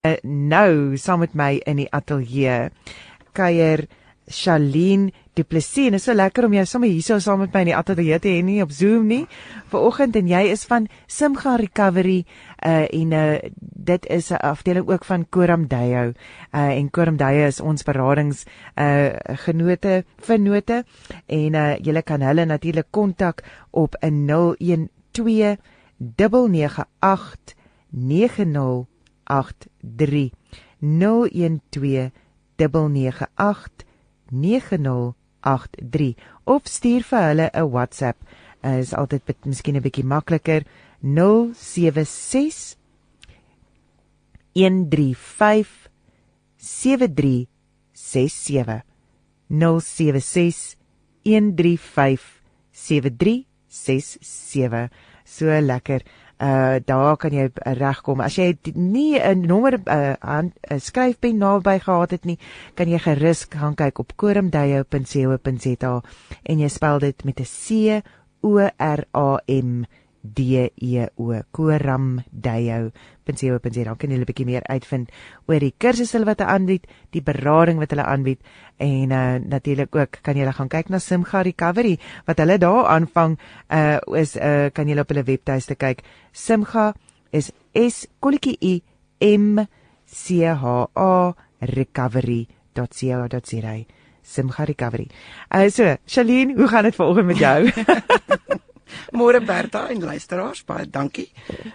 Uh, nou saam met my in die ateljee kuier Shalien Du Plessis. Dit is so lekker om jou sommer hierso saam met my in die ateljee te hê nie op Zoom nie. Vanoggend en jy is van Simga Recovery uh en uh dit is 'n afdeling ook van Koram Dayo. Uh en Koram Dayo is ons beradings uh genote vennote en uh jy kan hulle natuurlik kontak op 'n 012 998 90 012 9083 of stuur vir hulle 'n WhatsApp. Uh, is altyd miskien 'n bietjie makliker 076 135 7367 076 135 7367 so lekker uh daar kan jy regkom. As jy nie 'n nommer uh, uh, skryfpen naby gehad het nie, kan jy gerus gaan kyk op korumdeyo.co.za en jy spel dit met 'n C O R A M D E O koramdeyo.co.za dan kan jy 'n bietjie meer uitvind oor die kursusse wat hulle aanbied, die berading wat hulle aanbied en uh, natuurlik ook kan jy gaan kyk na Simga Recovery wat hulle daar aanvang uh is uh kan jy op hulle webtuiste kyk. Simga is S kolletjie I M C H A recovery.co.za. Simga Recovery. Uh so, Shalien, hoe gaan dit vanoggend met jou? Môre Berta en luisteraars, baie dankie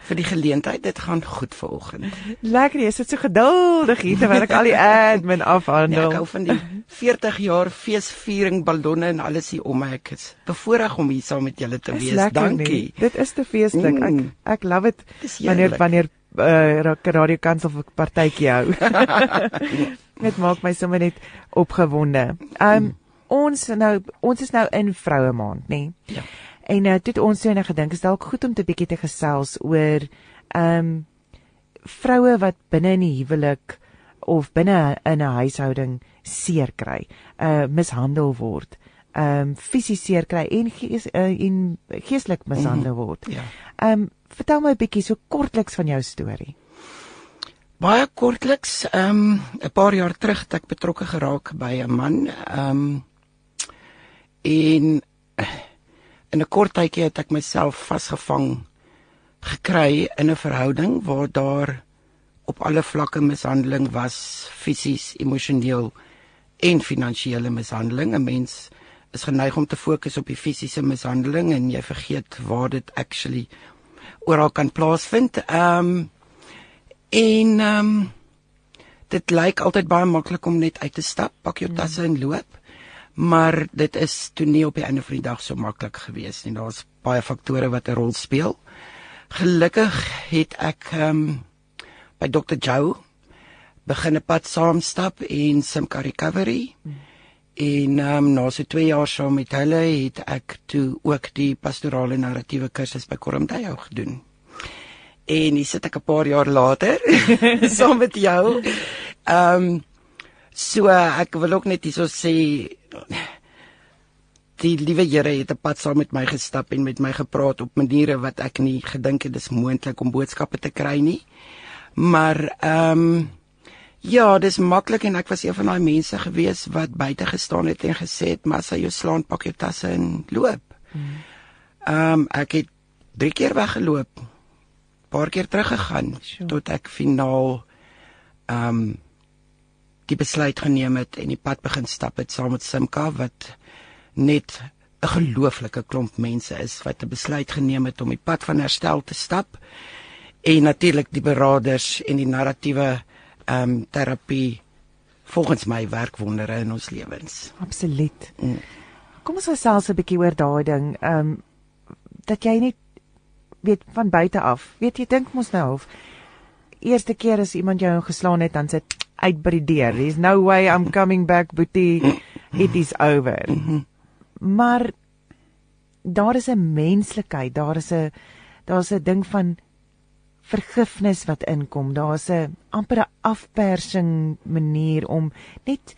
vir die geleentheid. Dit gaan goed vanoggend. Lekker, jy sit so geduldig hier terwyl ek al die admin afhandel. Ja, ek hou van die 40 jaar feesviering ballonne en alles hier om my. Ek is bevoorreg om hier saam met julle te is wees. Dankie. Nie. Dit is te feestelik. Mm. Ek ek love dit wanneer wanneer uh, radio kansel vir partytjie hou. Dit maak my sommer net opgewonde. Um mm. ons nou ons is nou in vroue maand, nê? Nee? Ja. En uh, toe ons toe net gedink is dalk goed om te bietjie te gesels oor ehm um, vroue wat binne in die huwelik of binne in 'n huishouding seer kry, uh mishandel word, ehm um, fisies seer kry en gees uh, en geestelik mishandel mhm. word. Ja. Ehm um, vertel my 'n bietjie so kortliks van jou storie. Baie kortliks, ehm um, 'n paar jaar terug het ek betrokke geraak by 'n man, ehm um, en in 'n kort tydjie het ek myself vasgevang gekry in 'n verhouding waar daar op alle vlakke mishandeling was, fisies, emosioneel en finansiële mishandeling. 'n Mens is geneig om te fokus op die fisiese mishandeling en jy vergeet waar dit actually oral kan plaasvind. Ehm um, en ehm um, dit lyk altyd baie maklik om net uit te stap, pak jou tasse en loop maar dit is toe nie op die einde van die dag so maklik gewees nie. Daar's baie faktore wat 'n rol speel. Gelukkig het ek ehm um, by Dr. Joe begin 'n pad saamstap en Simca Recovery. En ehm um, na so 2 jaar saam met hulle het ek toe ook die pastorale narratiewe kursus by Koromdayo gedoen. En hier sit ek 'n paar jaar later saam met jou. Ehm um, So ek wil ook net hierso sê die liewe Here het 'n pad saam met my gestap en met my gepraat op maniere wat ek nie gedink het dis moontlik om boodskappe te kry nie. Maar ehm um, ja, dis maklik en ek was een van daai mense gewees wat buite gestaan het en gesê het, "Maar as jy jou slaan, pak jou tasse en loop." Ehm um, ek het drie keer weggeloop. Paar keer teruggegaan sure. tot ek finaal ehm um, die besluit geneem het en die pad begin stap het saam met Simka wat net 'n gelooflike klomp mense is wat 'n besluit geneem het om die pad van herstel te stap en natuurlik die beraders en die narratiewe ehm um, terapie volgens my werk wondere in ons lewens. Absoluut. Mm. Kom ons gesels 'n bietjie oor daai ding ehm um, dat jy net weet van buite af. Weet jy dink mos nou of eerste keer as iemand jou geslaan het dan sit uit by die deur. There's no way I'm coming back, Boetie. It is over. Maar daar is 'n menslikheid, daar is 'n daar's 'n ding van vergifnis wat inkom. Daar's 'n amper 'n afpersing manier om net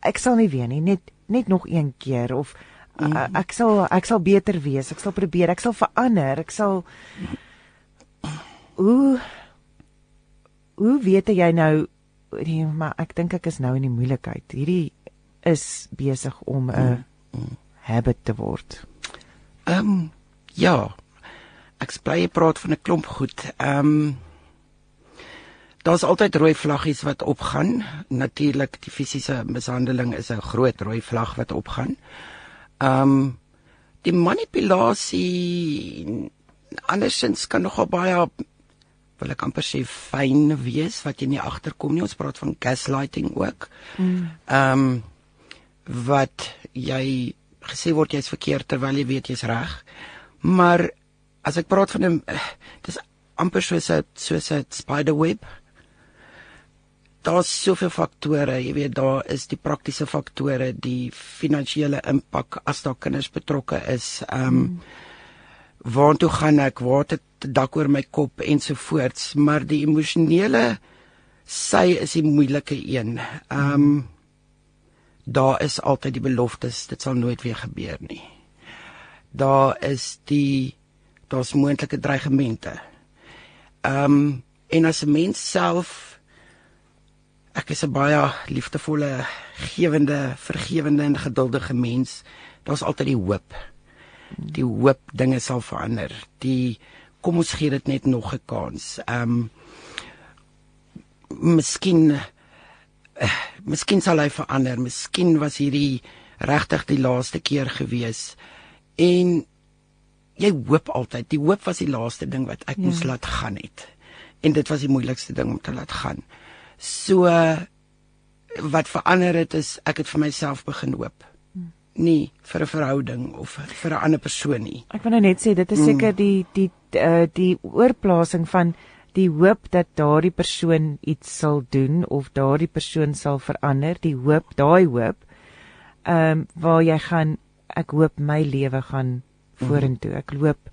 ek sal nie weer nie, net net nog een keer of mm. ek sal ek sal beter wees. Ek sal probeer, ek sal verander. Ek sal Ooh hoe weet jy nou nee, maar ek dink ek is nou in die moeilikheid. Hierdie is besig om 'n mm. habit te word. Ehm um, ja. Ek bly praat van 'n klomp goed. Ehm um, Daar's altyd rooi vlaggies wat opgaan. Natuurlik die fisiese mishandeling is 'n groot rooi vlag wat opgaan. Ehm um, die manipulasie andersins kan nogal baie wil ek amper sê fyn wees wat jy nie agterkom nie. Ons praat van gaslighting ook. Mm. Ehm mm. um, wat jy gesê word jy's verkeerd terwyl jy weet jy's reg. Maar as ek praat van 'n dis amper soos 'n soos 'n spider web daar's soveel faktore, jy weet daar is die praktiese faktore, die finansiële impak as daar kinders betrokke is. Ehm um, waartoe gaan ek? Waar het dak oor my kop ensovoorts, maar die emosionele sy is die moeilike een. Ehm um, daar is altyd die beloftes, dit sal nooit weer gebeur nie. Daar is die daar's moontlike dreigemente. Ehm um, en as 'n mens self ek is 'n baie liefdevolle, gewende, vergewende en geduldige mens. Daar's altyd die hoop. Die hoop dinge sal verander. Die kom ons gee dit net nog 'n kans. Ehm um, Miskien uh, miskien sal hy verander. Miskien was hierdie regtig die laaste keer gewees. En jy hoop altyd. Die hoop was die laaste ding wat ek ja. moes laat gaan het. En dit was die moeilikste ding om te laat gaan. So wat verander het is ek het vir myself begin hoop. Nie vir 'n verhouding of vir 'n ander persoon nie. Ek wil nou net sê dit is seker mm. die die die, uh, die oorplasing van die hoop dat daardie persoon iets sal doen of daardie persoon sal verander, die hoop, daai hoop. Ehm um, waar jy gaan ek hoop my lewe gaan vorentoe. Ek hoop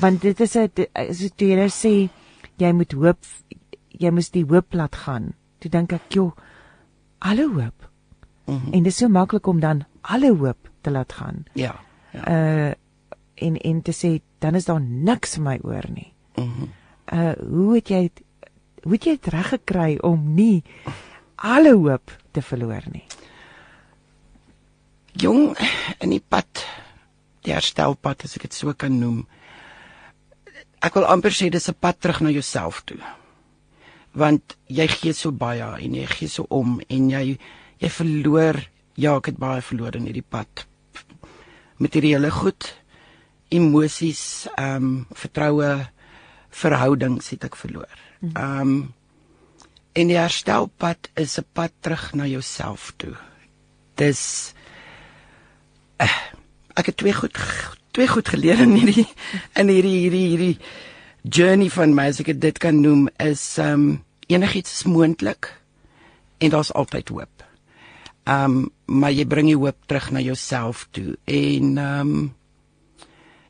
want dit is 'n as jy nou sê jy moet hoop jy moes die hoop laat gaan. Toe dink ek, "Jo, alle hoop." Mm -hmm. En dit is so maklik om dan alle hoop te laat gaan. Ja. ja. Uh en en te sê dan is daar niks vir my oor nie. Mhm. Mm uh hoe het jy hoe het jy dit reg gekry om nie alle hoop te verloor nie? Jong, in die pad, die herstelpad as ek dit so kan noem. Ek wil amper sê dis 'n pad terug na jouself toe want jy gee so baie en jy gee so om en jy jy verloor ja ek het baie verloor in hierdie pad materiële goed emosies ehm um, vertroue verhoudings het ek verloor mhm. ehm um, en die herstelpad is 'n pad terug na jouself toe dis uh, ek het twee goed twee goed geleer in hierdie in hierdie hierdie hierdie journey van my as ek dit kan noem is ehm um, enigiets is moontlik en daar's altyd hoop. Ehm um, maar jy bring die hoop terug na jouself toe en ehm um,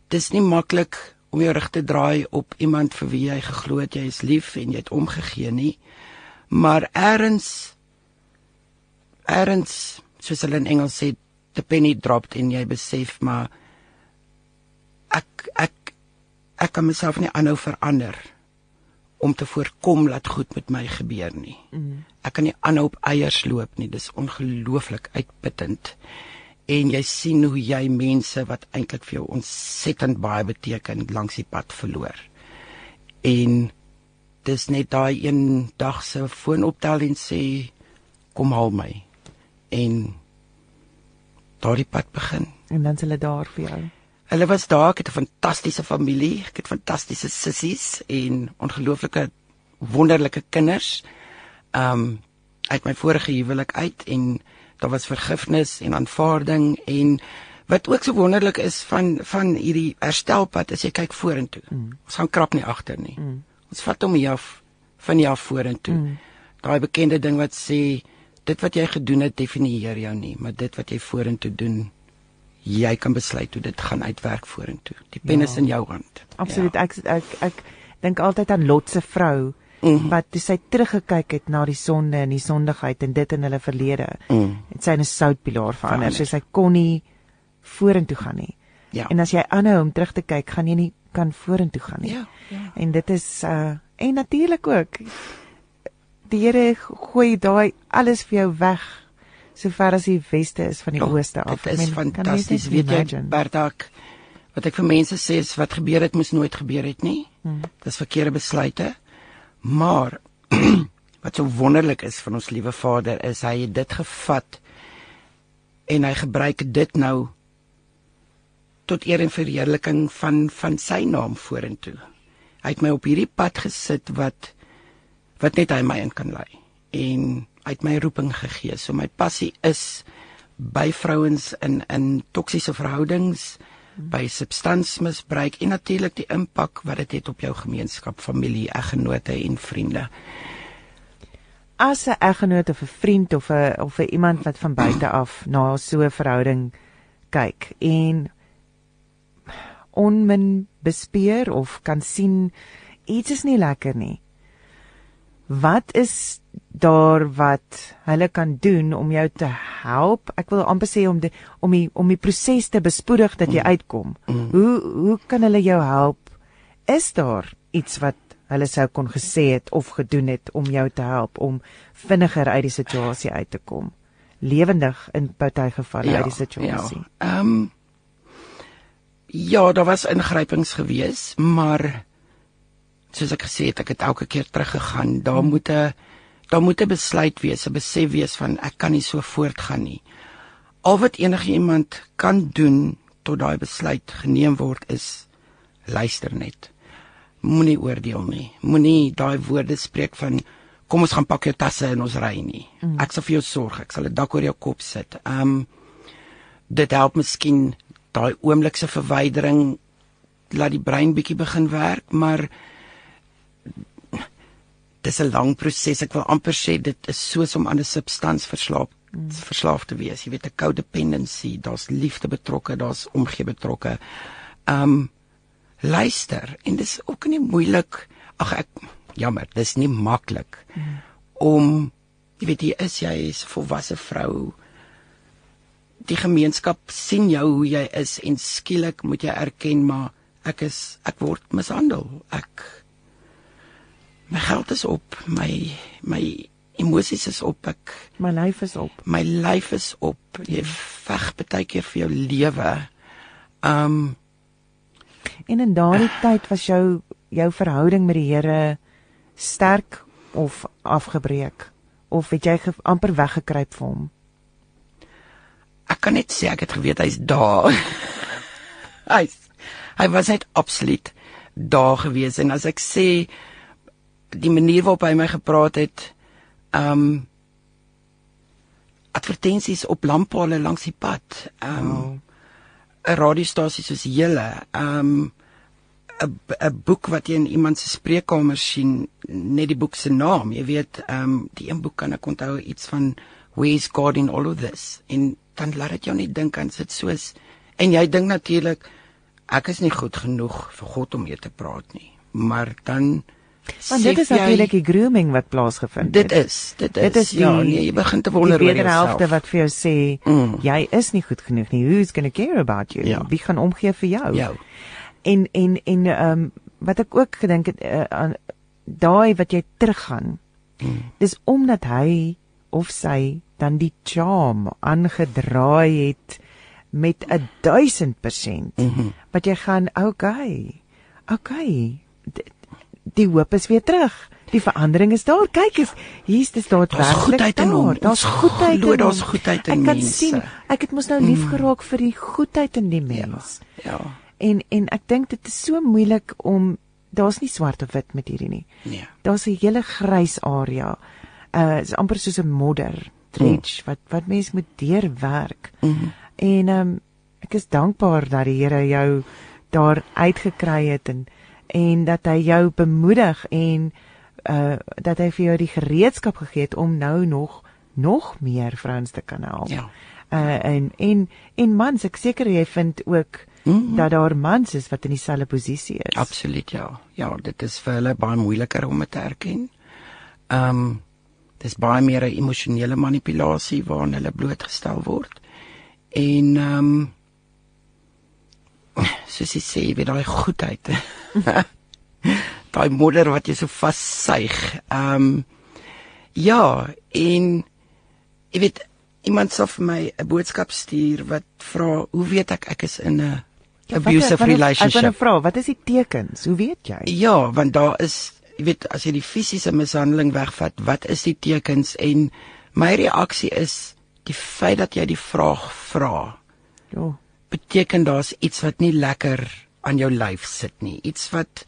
dis nie maklik om jou rug te draai op iemand vir wie jy geglo het jy is lief en jy het omgegee nie. Maar eers eers soos hulle in Engels sê the penny dropped en jy besef maar ek ek ek kan myself nie aanhou verander om te voorkom dat goed met my gebeur nie. Mm. Ek kan nie aanhou op eiers loop nie. Dis ongelooflik uitputtend. En jy sien hoe jy mense wat eintlik vir jou ontsettend baie beteken langs die pad verloor. En dis net daai een dag se foon optel en sê kom haal my. En daardie pad begin. En dan's hulle daar vir jou. Hulle was daar, ek het 'n fantastiese familie, ek het fantastiese sissies en ongelooflike wonderlike kinders. Um uit my vorige huwelik uit en daar was vergifnis en aanvaarding en wat ook so wonderlik is van van hierdie herstelpad as jy kyk vorentoe. Mm. Ons gaan krap nie agter nie. Mm. Ons vat hom hier af van hier af vorentoe. Mm. Daai bekende ding wat sê dit wat jy gedoen het definieer jou nie, maar dit wat jy vorentoe doen jy kan besluit hoe dit gaan uitwerk vorentoe. Die pen ja. is in jou hand. Absoluut. Ja. Ek ek ek dink altyd aan Lot se vrou mm. wat toe sy teruggekyk het na die sonde en die sondigheid en dit in hulle verlede. Mm. Het sy 'n soutpilaar verander. So sy kon nie vorentoe gaan nie. Ja. En as jy aanhou om terug te kyk, gaan jy nie kan vorentoe gaan nie. Ja, ja. En dit is uh en natuurlik ook die Here gooi daai alles vir jou weg sover as die weste is van die Oh, ooste af. Dit is fantasties. Weet jy, imagine? Bertak, wat ek vir mense sê is wat gebeur het moes nooit gebeur het nie. Hmm. Dis verkeerde besluite. Maar wat so wonderlik is van ons liewe Vader is hy het dit gevat en hy gebruik dit nou tot eer en verheerliking van van sy naam vorentoe. Hy het my op hierdie pad gesit wat wat net hy my in kan lei en het my roeping gegee. So my passie is by vrouens in in toksiese verhoudings, by substansmisbruik en natuurlik die impak wat dit het op jou gemeenskap, familie, eggenote en vriende. as 'n eggenoot of 'n vriend of 'n of 'n iemand wat van buite af na so 'n verhouding kyk en onmin bespeer of kan sien iets is nie lekker nie. Wat is daar wat hulle kan doen om jou te help? Ek wil amper sê om die om die om die proses te bespoedig dat jy uitkom. Mm. Hoe hoe kan hulle jou help? Is daar iets wat hulle sou kon gesê het of gedoen het om jou te help om vinniger uit die situasie uit te kom? Lewendig in party gevalle uit die situasie. Ja. Ehm um, ja, daar was ingrypings gewees, maar soos ek gesê het, ek het elke keer teruggegaan. Daar moet 'n daar moet 'n besluit wees, 'n besef wees van ek kan nie so voortgaan nie. Al wat enigiemand kan doen tot daai besluit geneem word is luister net. Moenie oordeel nie. Moenie daai woorde spreek van kom ons gaan pak jou tasse en ons ry nie. Mm. Ek sal vir jou sorg. Ek sal 'n dak oor jou kop sit. Um dit help miskien daai oomlikse verwydering laat die brein bietjie begin werk, maar dis 'n lang proses. Ek wil amper sê dit is soos om aan 'n substans verslaaf mm. verslaaf te wees. Jy weet 'n codependency, daar's liefde betrokke, daar's omgee betrokke. Um luister en dis ook nie moeilik. Ag ek jammer, dis nie maklik mm. om jy weet jy is jy is 'n volwasse vrou. Die gemeenskap sien jou hoe jy is en skielik moet jy erken maar ek is ek word mishandel. Ek my geld is op, my my emosies is op. Ek My lyf is op. my lyf is op. Jy veg baie keer vir jou lewe. Um En in daardie tyd was jou jou verhouding met die Here sterk of afgebreek of het jy ge, amper weggekruip vir hom? ek kan net sê ek het geweet hy's daar. hy's hy was net absoluut daar gewees en as ek sê die manier waarop hy my gepraat het um advertensies op lamppale langs die pad. Um Wow. 'n radiostasie soos julle, um 'n 'n boek wat jy in iemand se spreekkamer sien, net die boek se naam, jy weet, um die een boek kan ek onthou iets van Where's God in all of this? En dan laat dit jou net dink aan sit soos en jy dink natuurlik ek is nie goed genoeg vir God om mee te praat nie. Maar dan Want dit is natuurlik die grooming wat plaasgevind dit het. is dit is, Dit is die, ja nee jy begin te wonder die oor jouself. wat vir jou sê Mm. jy is nie goed genoeg nie. Who's going to care about you? Ja. Wie gaan omgee vir jou? jou En en en ehm um, wat ek ook gedink het uh, aan daai wat jy teruggaan. Mm. Dis omdat hy of sy dan die charm aangedraai het met 'n 1000%. Mm -hmm. Wat jy gaan okay. Okay. D- Die hoop is weer terug. Die verandering is daar. Kyk eens, hier's dit daar Daar's goedheid in hom. Daar's goedheid in hom. daar's goedheid in Ek kan mense. sien, ek het mos nou lief geraak vir die goedheid in die mens. ja En en ek dink dit is so moeilik om daar's nie swart of wit met hierdie nie. nee Daar's 'n hele grys area. Uh is amper soos 'n modder, dredge wat wat mens moet deurwerk. mm -hmm. En ehm um, ek is dankbaar dat die Here jou daar uitgekry het en en dat hy jou bemoedig en uh dat hy vir jou die gereedskap gegee het om nou nog nog meer vrouens te kan help. ja Uh en en en mans, ek seker jy vind ook mm -hmm. dat daar mans is wat in dieselfde posisie is. Absoluut ja. Ja, dit is vir hulle baie moeiliker om dit te erken. Ehm um, dis baie meer 'n emosionele manipulasie waaraan hulle blootgestel word. En ehm um, soos jy sê, weet daai goedheid. daai moeder wat jy so vassuig. Ehm um, ja, en jy weet iemand sê vir my 'n boodskap stuur wat vra, "Hoe weet ek ek is in 'n ja, abusive relationship?" Ek wil vra, wat is die tekens? Hoe weet jy? Ja, want daar is jy weet as jy die fisiese mishandeling wegvat, wat is die tekens en my reaksie is die feit dat jy die vraag vra. Ja. Beteken daar's iets wat nie lekker aan jou lyf sit nie. Iets wat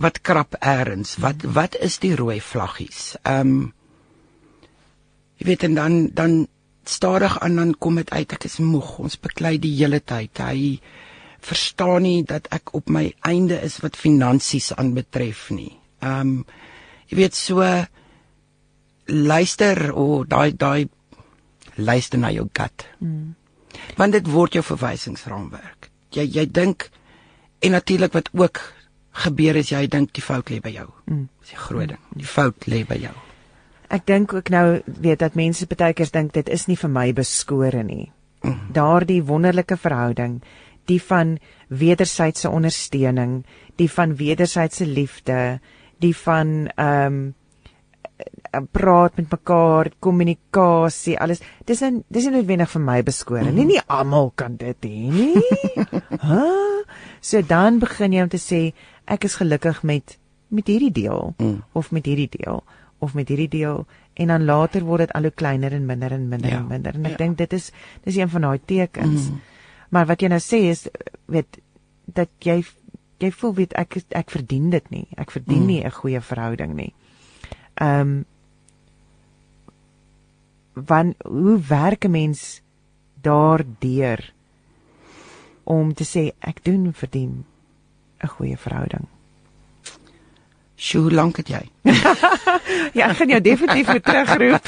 wat krap eers. Wat wat is die rooi vlaggies? Ehm um, jy weet en dan dan stadig aan dan kom dit uit ek is moeg. Ons beklei die hele tyd. Hy verstaan nie dat ek op my einde is wat finansies aanbetref nie. Ehm um, jy weet so luister o oh, daai daai luister na jou gut. Mm. Want dit word jou verwysingsraamwerk. Jy jy dink en natuurlik wat ook gebeur is jy dink die fout lê by jou. Mm. Dis die groot ding. Die fout lê by jou. Ek dink ook nou weet dat mense baie keer dink dit is nie vir my beskore nie. Mm. Daardie wonderlike verhouding, die van wederwysige ondersteuning, die van wederwysige liefde, die van ehm um, praat met mekaar, kommunikasie, alles. Dis in dis nie noodwendig vir my beskore nie. Nie almal kan dit hê nie. Hæ? So dan begin jy om te sê ek is gelukkig met met hierdie deel mm. of met hierdie deel of met hierdie deel en dan later word dit al hoe kleiner en minder en minder ja. en minder en ek ja. dink dit is dis een van daai tekens. Mm. Maar wat jy nou sê is weet dat jy jy voel weet ek ek verdien dit nie. Ek verdien mm. nie 'n goeie verhouding nie. Ehm um, wan hoe werk 'n mens daardeur om te sê ek doen verdien 'n goeie verhouding. Sjoe, hoe lank het jy? ja, ek gaan jou definitief weer terugroep.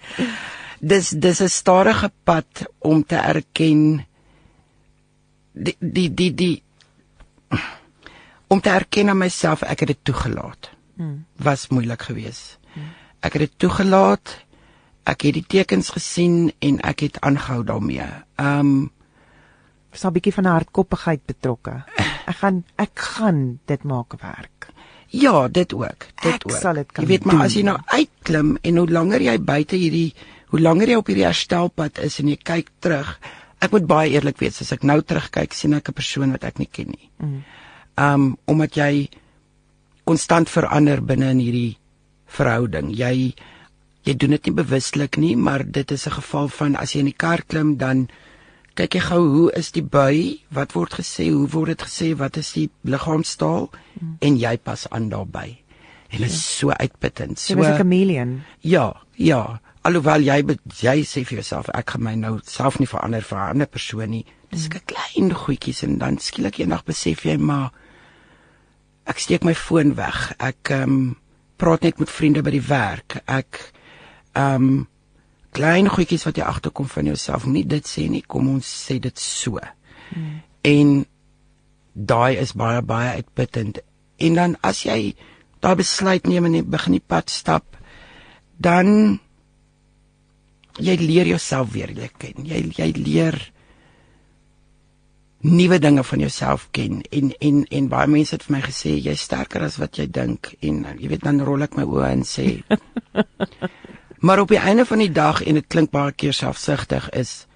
dis dis 'n stadige pad om te erken die die die die om te erken aan myself ek het dit toegelaat. Hmm. Was moeilik geweest. Hmm. Ek het dit toegelaat. Ek het die tekens gesien en ek het aangehou daarmee. Um, was 'n bietjie van 'n hardkoppigheid betrokke. Ek gaan ek gaan dit maak werk. Ja, dit ook. Dit ek ook. Sal dit jy weet maar doen. as jy nou uitklim en hoe langer jy buite hierdie hoe langer jy op hierdie herstelpad is en jy kyk terug, ek moet baie eerlik wees, as ek nou terugkyk, sien ek 'n persoon wat ek nie ken nie. Mm. Um omdat jy konstant verander binne in hierdie verhouding. Jy jy doen dit nie bewuslik nie, maar dit is 'n geval van as jy in die kar klim dan kyk jy gou hoe is die bui, wat word gesê, hoe word dit gesê, wat is die liggaamstaal hmm. en jy pas aan daarbey. En dit is so uitputtend. So 'n chameleon. Ja, ja. Alhoewel jy jy sê vir jouself ek gaan my nou self nie verander vir 'n ander persoon nie. Dis 'n hmm. klein goedjies en dan skielik eendag besef jy maar ek steek my foon weg. Ek ehm um, praat net met vriende by die werk. Ek ehm um, klein goedjies wat jy agterkom van jouself. Nie dit sê nie, kom ons sê dit so. Hmm. En daai is baie baie uitputtend. En dan as jy daai besluit neem en jy begin die pad stap, dan jy leer jouself weer ken. Jy jy leer nuwe dinge van jouself ken en en en baie mense het vir my gesê jy's sterker as wat jy dink en jy weet dan rol ek my oë en sê Maar op die einde van die dag en dit klink baie keer selfsugtig is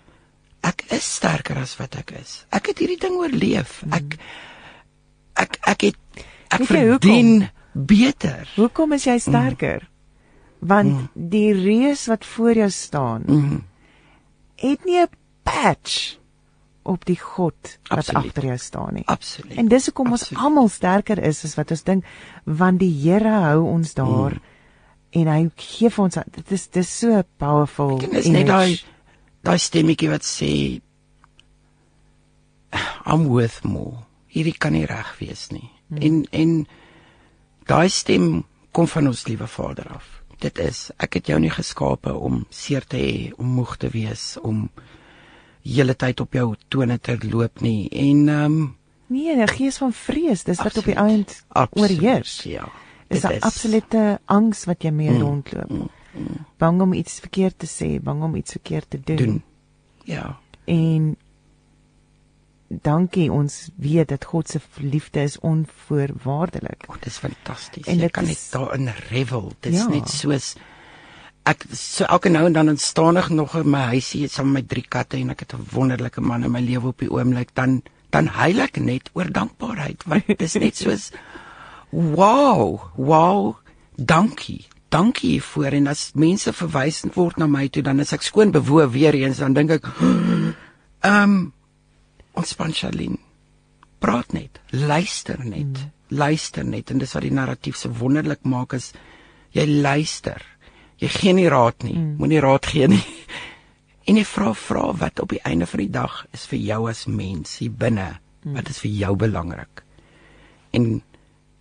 ek is sterker as wat ek is. Ek het hierdie ding oorleef. Hmm. Ek ek ek het ek verdien hoekom? beter. Hoekom is jy sterker? Mm. Want mm. die reus wat voor jou staan mm. het nie 'n patch op die God wat agter jou staan nie. Absoluut. En dis hoekom ons almal sterker is as wat ons dink want die Here hou ons daar. Mm en hy gee vir ons dit is dis so powerful. Dit is net daai daai stemmetjie wat sê I'm worth more. Hierdie kan nie reg wees nie. Hmm. En en daai stem kom van ons liewe Vader af. Dit is ek het jou nie geskape om seer te hê, om moeg te wees, om hele tyd op jou tone te loop nie. En ehm um, nee, 'n gees van vrees, dis wat op die eind oorheers. Ja is 'n absolute angs wat jy mee mm, rondloop. Mm, mm. Bang om iets verkeerd te sê, bang om iets verkeerd te doen. doen. Ja. En dankie ons weet dat God se liefde is onvoorwaardelik. Oh, dit is fantasties. Jy kan is- net daarin revel. Dit is Ja. net soos ek so elke nou en dan ontstaan ek nog in my huisie saam met my drie katte en ek het 'n wonderlike man in my lewe op die oomblik dan dan huil ek net oor dankbaarheid want dit is net soos wow wow dankie dankie hiervoor en as mense verwys word na my toe dan is ek skoon bewoe weer eens dan dink ek ehm um, ontspan Charlene praat net, luister net, mm. luister net en dis wat die narratief so wonderlik maak is jy luister. Jy gee nie raad nie, mm. moenie raad gee nie. En jy vra vra wat op die einde van die dag is vir jou as mens hier binne, mm. wat is vir jou belangrik. En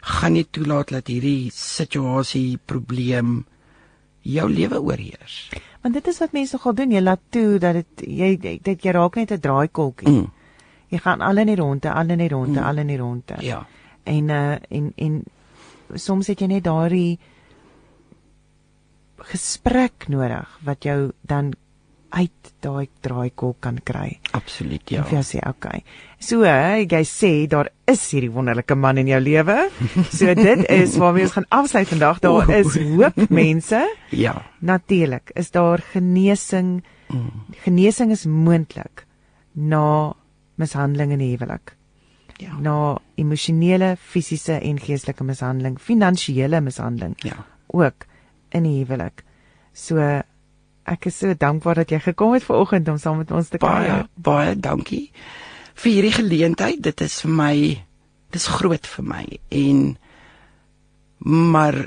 gaan nie toelaat dat hierdie situasie, probleem jou lewe oorheers. Want dit is wat mense nogal doen. Jy laat toe dat dit jy dit jy raak net 'n draaikolkie. Mm. Jy gaan al in die ronde, al in die ronde, mm. al in die ronde. Ja. En uh en en soms het jy net daardie gesprek nodig wat jou dan uit daai draaikolk kan kry. Absoluut, Ja. Of jy sê, okay. So, jy sê daar is hierdie wonderlike man in jou lewe. So dit is waarmee ons gaan afsluit vandag. Daar is hoop mense. Ja. Natuurlik is daar genesing. Genesing is moontlik na mishandeling in die huwelik. Ja. Na emosionele, fisiese en geestelike mishandeling, finansiële mishandeling Ja. ook in die huwelik. So ek is so dankbaar dat jy gekom het vanoggend om saam met ons te Baie kuier. baie dankie vir hierdie geleentheid. Dit is vir my dis groot vir my en maar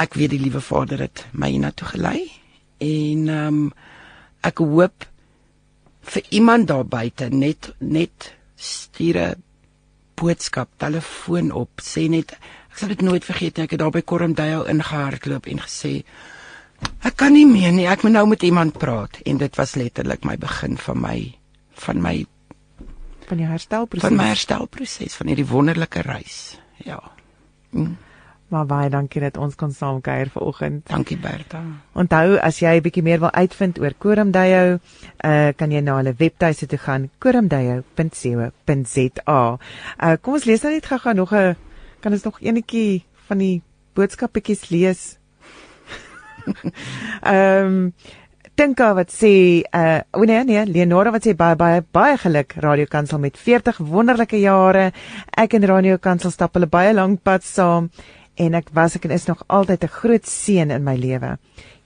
ek weet die liewe Vader het my hiernatoe gelei en ehm um, ek hoop vir iemand daar buite net net stuur 'n boodskap, telefoon op, sê net ek sal dit nooit vergeet nie. Ek het daar by Kormdale ingehardloop en gesê Ek kan nie meer nie. Ek moet nou met iemand praat en dit was letterlik my begin van my van my van jou herstelproses. van my herstelproses van hierdie wonderlike reis. Ja. Maar baie dankie dat ons kon saam kuier vanoggend. Dankie Bertha. Onthou as jy 'n bietjie meer wil uitvind oor Koramdayo, uh kan jy na hulle webtuiste toe gaan koramdayo.co.za. Uh kom ons lees nou net gou-gou nog 'n kan ons nog enetjie van die boodskappietjies lees. Ehm um, Tinka wat sê uh o nee nee Leonora wat sê baie baie baie geluk Radio Kansel met 40 wonderlike jare. Ek en Radio Kansel stap hulle baie lank pad saam en ek was ek en is nog altyd 'n groot seën in my lewe.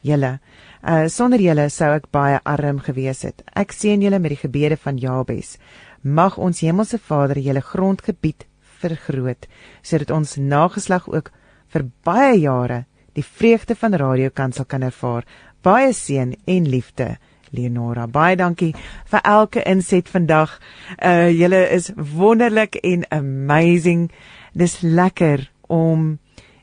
Julle uh sonder julle sou ek baie arm gewees het. Ek seën julle met die gebede van Jabes. Mag ons Hemelse Vader julle grondgebied vergroot sodat ons nageslag ook vir baie jare die vreugde van Radio Kansel kan ervaar. Baie seën en liefde. Leonora, baie dankie vir elke inset vandag. Uh julle is wonderlik en amazing. Dis lekker om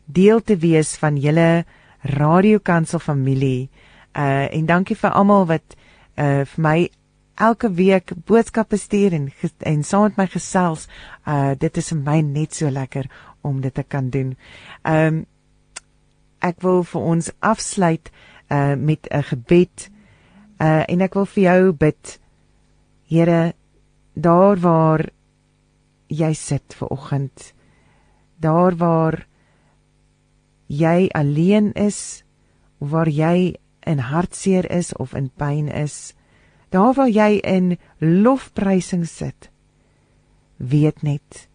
deel te wees van julle Radio Kansel familie. Uh en dankie vir almal wat uh vir my elke week boodskappe stuur en en saam met my gesels. Uh dit is vir my net so lekker om dit te kan doen. Um ek wil vir ons afsluit uh met 'n gebed. Uh en ek wil vir jou bid. Here, daar waar jy sit ver oggend, daar waar jy alleen is waar jy in hartseer is of in pyn is, daar waar jy in lofprysing sit, weet net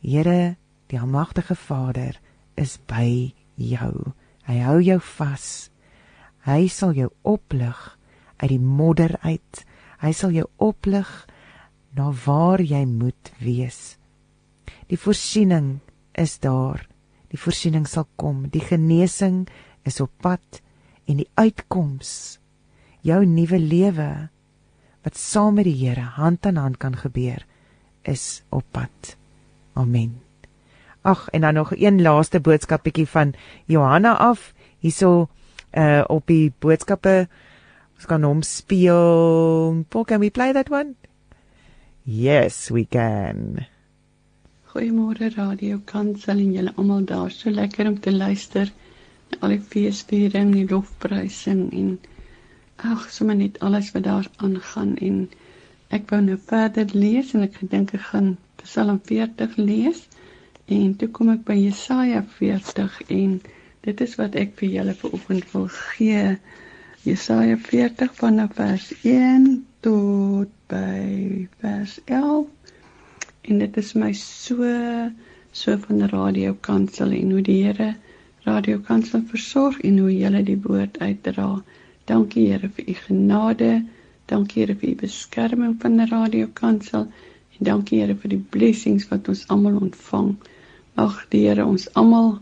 Here, die almagtige Vader is by jou. Hy hou jou vas. Hy sal jou oplig uit die modder uit. Hy sal jou oplig na waar jy moet wees. Die voorsiening is daar. Die voorsiening sal kom. Die genesing is op pad en die uitkoms jou nuwe lewe wat saam met die Here hand aan hand kan gebeur is op pad. Amen. Ag en dan nog een laaste boodskapetjie van Johanna af hierso uh op die boodskappe ons kan hom speel. Paul, can we play that one? Yes, we can. Goeiemôre Radio Kansel en julle almal daar. So lekker om te luister na al die feesviering, die lofprysing en ag, sommer net alles wat daar aangaan en ek wou nou verder lees en ek gedink ek gaan Psalm 40 lees en toe kom ek by Jesaja 40 en dit is wat ek vir julle vanoggend wil gee. Jesaja 40 vanaf vers 1 tot by vers 11. En dit is my so so van die radio kansel en hoe die Here radio kansel versorg en hoe julle die woord uitdra. Dankie Here vir u genade. Dankie Here vir u beskerming van die radio kansel en dankie Here vir die blessings wat ons almal ontvang. Mag die Here ons almal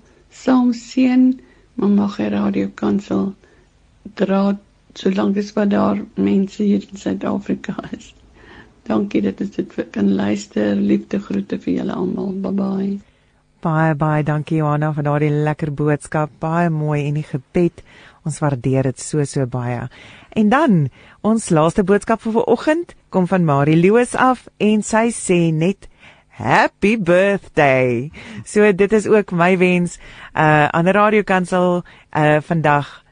saam seën. Mag die radio kansel dra solank as wat daar mense hier in Suid-Afrika is. Dankie dat ons dit kan luister. Liefde groete vir julle almal. Bye bye. Baie baie dankie Johanna vir daardie lekker boodskap. Baie mooi en die gebed. Ons waardeer dit so so baie. En dan ons laaste boodskap vir vanoggend kom van Marie Loos af en sy sê net Happy birthday. So dit is ook my wens uh aan die radiokansel uh vandag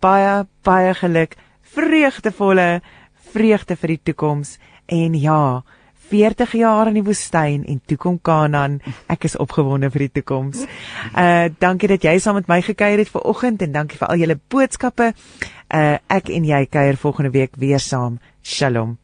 baie baie geluk, vreugdevolle vreugde vir die toekoms en ja, 40 jaar in die woestyn en toe kom Kanaan. Ek is opgewonde vir die toekoms. Uh dankie dat jy saam met my gekuier het vanoggend en dankie vir al julle boodskappe. Uh ek en jy kuier volgende week weer saam. Shalom.